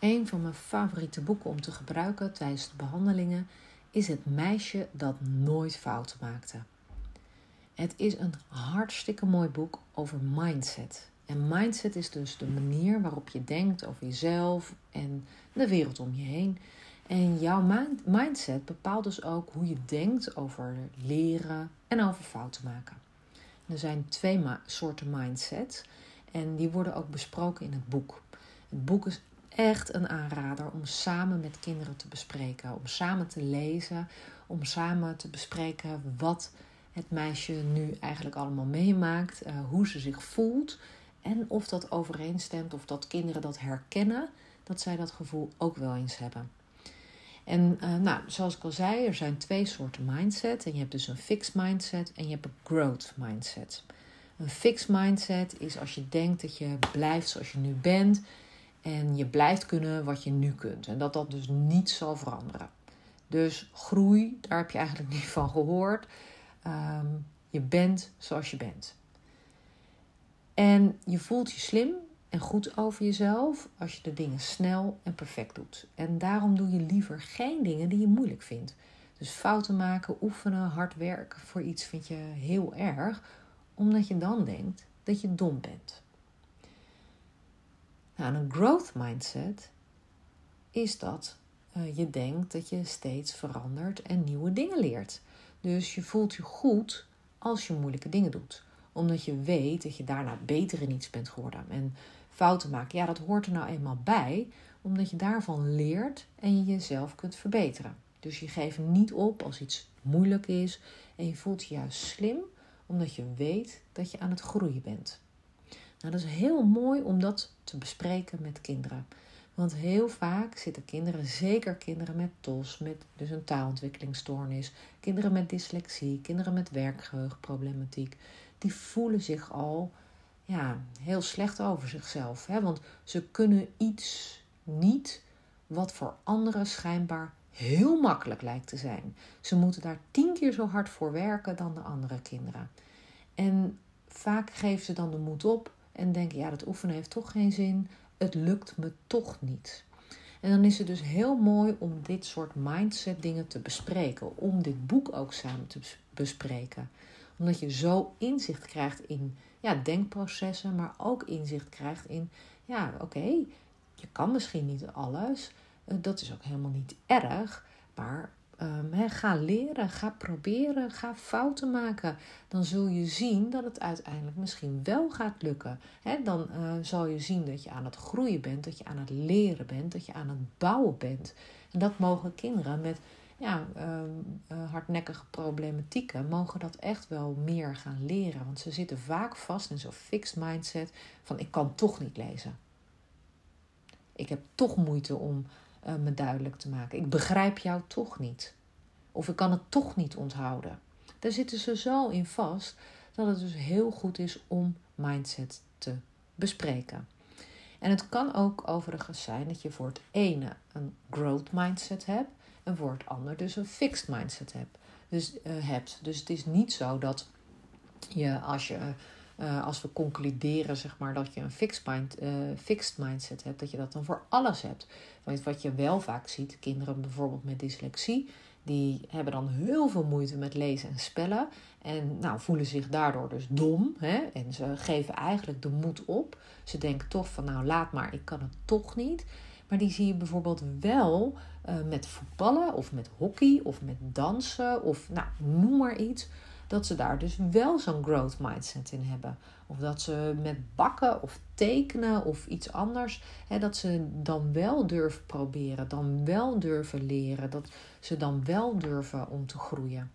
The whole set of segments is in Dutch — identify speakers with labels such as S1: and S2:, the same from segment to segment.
S1: Een van mijn favoriete boeken om te gebruiken tijdens de behandelingen is Het meisje dat nooit fouten maakte. Het is een hartstikke mooi boek over mindset. En mindset is dus de manier waarop je denkt over jezelf en de wereld om je heen. En jouw mindset bepaalt dus ook hoe je denkt over leren en over fouten maken. Er zijn twee soorten mindset en die worden ook besproken in het boek. Het boek is echt een aanrader om samen met kinderen te bespreken, om samen te lezen, om samen te bespreken wat het meisje nu eigenlijk allemaal meemaakt, uh, hoe ze zich voelt en of dat overeenstemt of dat kinderen dat herkennen, dat zij dat gevoel ook wel eens hebben. En uh, nou, zoals ik al zei, er zijn twee soorten mindset. En je hebt dus een fixed mindset en je hebt een growth mindset. Een fixed mindset is als je denkt dat je blijft zoals je nu bent en je blijft kunnen wat je nu kunt. En dat dat dus niet zal veranderen. Dus groei, daar heb je eigenlijk niet van gehoord. Ehm, je bent zoals je bent. En je voelt je slim en goed over jezelf als je de dingen snel en perfect doet. En daarom doe je liever geen dingen die je moeilijk vindt. Dus fouten maken, oefenen, hard werken voor iets vind je heel erg, omdat je dan denkt dat je dom bent. Nou, een growth mindset is dat uh, je denkt dat je steeds verandert en nieuwe dingen leert. Dus je voelt je goed als je moeilijke dingen doet. Omdat je weet dat je daarna beter in iets bent geworden. En fouten maken, ja, dat hoort er nou eenmaal bij. Omdat je daarvan leert en je jezelf kunt verbeteren. Dus je geeft niet op als iets moeilijk is. En je voelt je juist slim omdat je weet dat je aan het groeien bent. Nou, dat is heel mooi om dat te bespreken met kinderen. Want heel vaak zitten kinderen, zeker kinderen met TOS, met dus een taalontwikkelingsstoornis, kinderen met dyslexie, kinderen met werkgeheugenproblematiek, die voelen zich al ja, heel slecht over zichzelf. Hè? Want ze kunnen iets niet wat voor anderen schijnbaar heel makkelijk lijkt te zijn. Ze moeten daar tien keer zo hard voor werken dan de andere kinderen. En vaak geven ze dan de moed op en denken: ja, dat oefenen heeft toch geen zin het lukt me toch niet. En dan is het dus heel mooi om dit soort mindset dingen te bespreken. Om dit boek ook samen te bespreken. Omdat je zo inzicht krijgt in ja, denkprocessen, maar ook inzicht krijgt in, ja, oké, je kan misschien niet alles. Eh, dat is ook helemaal niet erg. Maar Um, ga leren, ga proberen, ga fouten maken. Dan zul je zien dat het uiteindelijk misschien wel gaat lukken. dan uh, zal je zien dat je aan het groeien bent, dat je aan het leren bent, dat je aan het bouwen bent. En dat mogen kinderen met ja, ehm, eh, hardnekkige problematieken, mogen dat echt wel meer gaan leren. Want ze zitten vaak vast in zo'n fixed mindset van ik kan toch niet lezen. Ik heb toch moeite om uh, me duidelijk te maken. Ik begrijp jou toch niet. Of ik kan het toch niet onthouden. Daar zitten ze zo in vast dat het dus heel goed is om mindset te bespreken. En het kan ook overigens zijn dat je voor het ene een growth mindset hebt en voor het ander dus een fixed mindset hebt. Dus, uh, hebt. dus het is niet zo dat je als je uh, als we concluderen zeg maar, dat je een fixed, mind, uh, fixed mindset hebt, dat je dat dan voor alles hebt. Want wat je wel vaak ziet, kinderen bijvoorbeeld met dyslexie, die hebben dan heel veel moeite met lezen en spellen. En nou, voelen zich daardoor dus dom. Hè? En ze geven eigenlijk de moed op. Ze denken toch van nou laat maar, ik kan het toch niet. Maar die zie je bijvoorbeeld wel uh, met voetballen of met hockey of met dansen of nou, noem maar iets dat ze daar dus wel zo'n growth mindset in hebben. Of dat ze met bakken of tekenen of iets anders, hè, dat ze dan wel durven proberen, dan wel durven leren, dat ze dan wel durven om te groeien.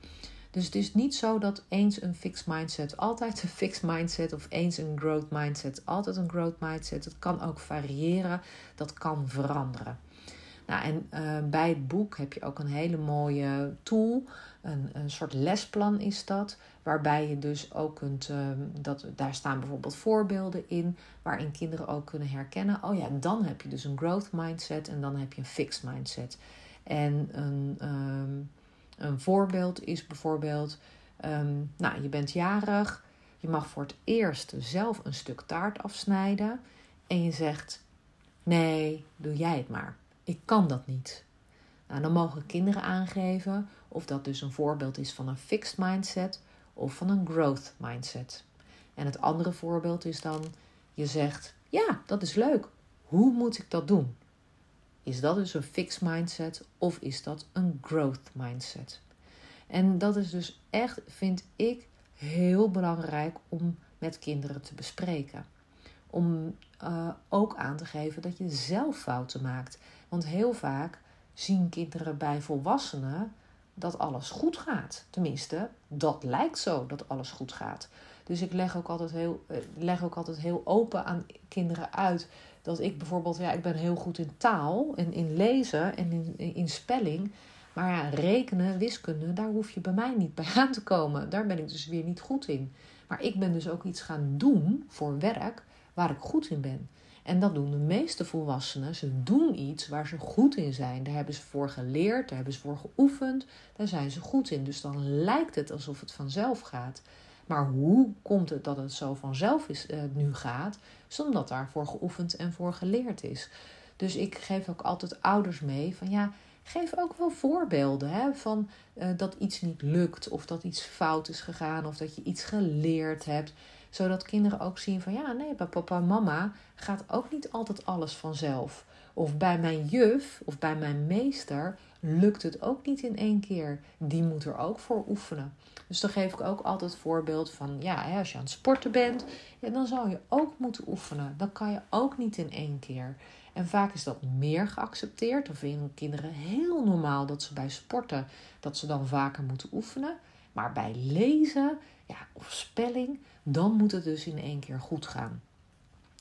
S1: Dus het is niet zo dat eens een fixed mindset altijd een fixed mindset of eens een growth mindset altijd een growth mindset. Het kan ook variëren, dat kan veranderen. Nou, en uh, bij het boek heb je ook een hele mooie tool. Een, een soort lesplan is dat. Waarbij je dus ook kunt. Uh, dat, daar staan bijvoorbeeld voorbeelden in. Waarin kinderen ook kunnen herkennen. Oh ja, dan heb je dus een growth mindset. En dan heb je een fixed mindset. En een, um, een voorbeeld is bijvoorbeeld. Um, nou, je bent jarig. Je mag voor het eerst zelf een stuk taart afsnijden. En je zegt Nee, doe jij het maar. Ik kan dat niet. Nou, dan mogen kinderen aangeven of dat dus een voorbeeld is van een fixed mindset of van een growth mindset. En het andere voorbeeld is dan, je zegt, ja, dat is leuk. Hoe moet ik dat doen? Is dat dus een fixed mindset of is dat een growth mindset? En dat is dus echt, vind ik, heel belangrijk om met kinderen te bespreken. Om uh, ook aan te geven dat je zelf fouten maakt. Want heel vaak zien kinderen bij volwassenen dat alles goed gaat. Tenminste, dat lijkt zo dat alles goed gaat. Dus ik leg ook altijd heel, eh, leg ook altijd heel open aan kinderen uit dat ik bijvoorbeeld, ja, ik ben heel goed in taal en in lezen en in, in spelling. Maar ja, rekenen, wiskunde, daar hoef je bij mij niet bij aan te komen. Daar ben ik dus weer niet goed in. Maar ik ben dus ook iets gaan doen voor werk waar ik goed in ben. En dat doen de meeste volwassenen. Ze doen iets waar ze goed in zijn. Daar hebben ze voor geleerd, daar hebben ze voor geoefend. Daar zijn ze goed in. Dus dan lijkt het alsof het vanzelf gaat. Maar hoe komt het dat het zo vanzelf is, uh, nu gaat? Is omdat daarvoor geoefend en voor geleerd is. Dus ik geef ook altijd ouders mee van ja, geef ook wel voorbeelden hè, van uh, dat iets niet lukt of dat iets fout is gegaan of dat je iets geleerd hebt zodat kinderen ook zien van ja, nee, bij papa en mama gaat ook niet altijd alles vanzelf. Of bij mijn juf of bij mijn meester lukt het ook niet in één keer. Die moet er ook voor oefenen. Dus dan geef ik ook altijd voorbeeld van ja, als je aan het sporten bent, dan zal je ook moeten oefenen. Dan kan je ook niet in één keer. En vaak is dat meer geaccepteerd. Dan vinden kinderen heel normaal dat ze bij sporten dat ze dan vaker moeten oefenen. Maar bij lezen ja, of spelling, dan moet het dus in één keer goed gaan.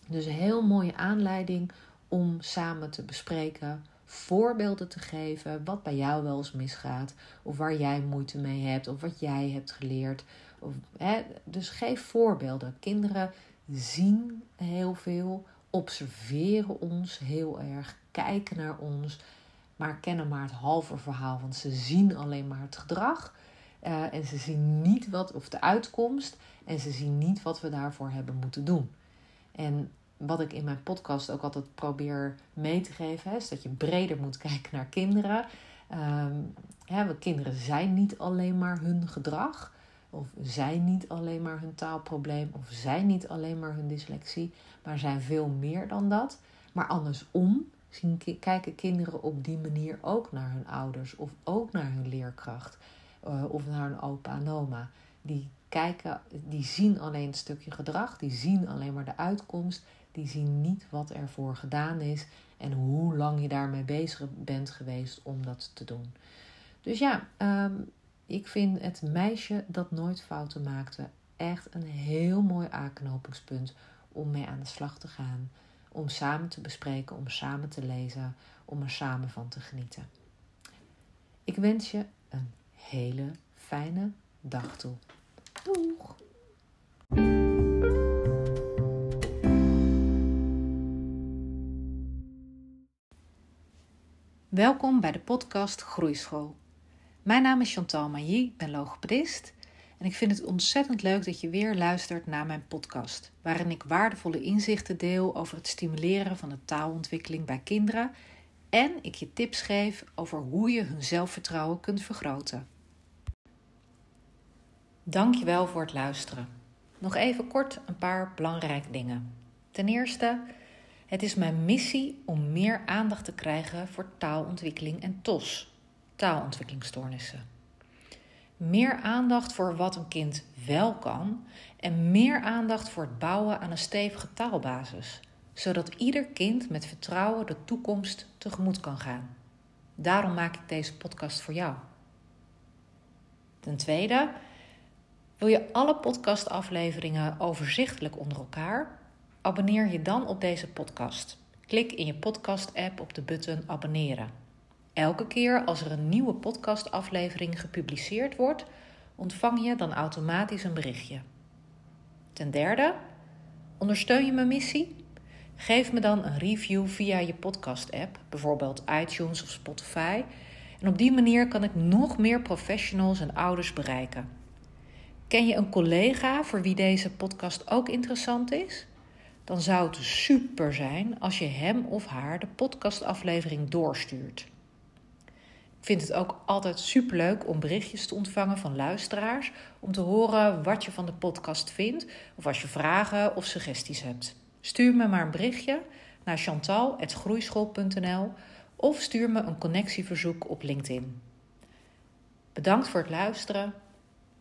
S1: Dus een heel mooie aanleiding om samen te bespreken, voorbeelden te geven, wat bij jou wel eens misgaat, of waar jij moeite mee hebt, of wat jij hebt geleerd. Of, hè, dus geef voorbeelden. Kinderen zien heel veel, observeren ons heel erg, kijken naar ons, maar kennen maar het halve verhaal, want ze zien alleen maar het gedrag. Uh, en ze zien niet wat, of de uitkomst, en ze zien niet wat we daarvoor hebben moeten doen. En wat ik in mijn podcast ook altijd probeer mee te geven, is dat je breder moet kijken naar kinderen. Um, we kinderen zijn niet alleen maar hun gedrag, of zijn niet alleen maar hun taalprobleem, of zijn niet alleen maar hun dyslexie, maar zijn veel meer dan dat. Maar andersom zien, kijken kinderen op die manier ook naar hun ouders, of ook naar hun leerkracht, uh, of naar hun opa en oma. Die kijken, die zien alleen het stukje gedrag, die zien alleen maar de uitkomst, die zien niet wat er voor gedaan is en hoe lang je daarmee bezig bent geweest om dat te doen. Dus ja, ehm, ik vind het meisje dat nooit fouten maakte echt een heel mooi aanknopingspunt om mee aan de slag te gaan. Om samen te bespreken, om samen te lezen, om er samen van te genieten. Ik wens je een hele fijne dag toe. Doeg! Welkom bij de podcast Groeischool. Mijn naam is Chantal Mailly, ik ben logopedist en ik vind het ontzettend leuk dat je weer luistert naar mijn podcast, waarin ik waardevolle inzichten deel over het stimuleren van de taalontwikkeling bij kinderen en ik je tips geef over hoe je hun zelfvertrouwen kunt vergroten. Dankjewel voor het luisteren. Nog even kort een paar belangrijke dingen. Ten eerste, het is mijn missie om meer aandacht te krijgen voor taalontwikkeling en TOS, taalontwikkelingsstoornissen. Meer aandacht voor wat een kind wel kan en meer aandacht voor het bouwen aan een stevige taalbasis, zodat ieder kind met vertrouwen de toekomst tegemoet kan gaan. Daarom maak ik deze podcast voor jou. Ten tweede, wil je alle podcastafleveringen overzichtelijk onder elkaar? Abonneer je dan op deze podcast. Klik in je podcast-app op de button abonneren. Elke keer als er een nieuwe podcastaflevering gepubliceerd wordt, ontvang je dan automatisch een berichtje. Ten derde, ondersteun je mijn missie? Geef me dan een review via je podcast-app, bijvoorbeeld iTunes of Spotify. En op die manier kan ik nog meer professionals en ouders bereiken. Ken je een collega voor wie deze podcast ook interessant is? dan zou het super zijn als je hem of haar de podcastaflevering doorstuurt. Ik vind het ook altijd superleuk om berichtjes te ontvangen van luisteraars om te horen wat je van de podcast vindt of als je vragen of suggesties hebt. Stuur me maar een berichtje naar chantal.groeischool.nl of stuur me een connectieverzoek op LinkedIn. Bedankt voor het luisteren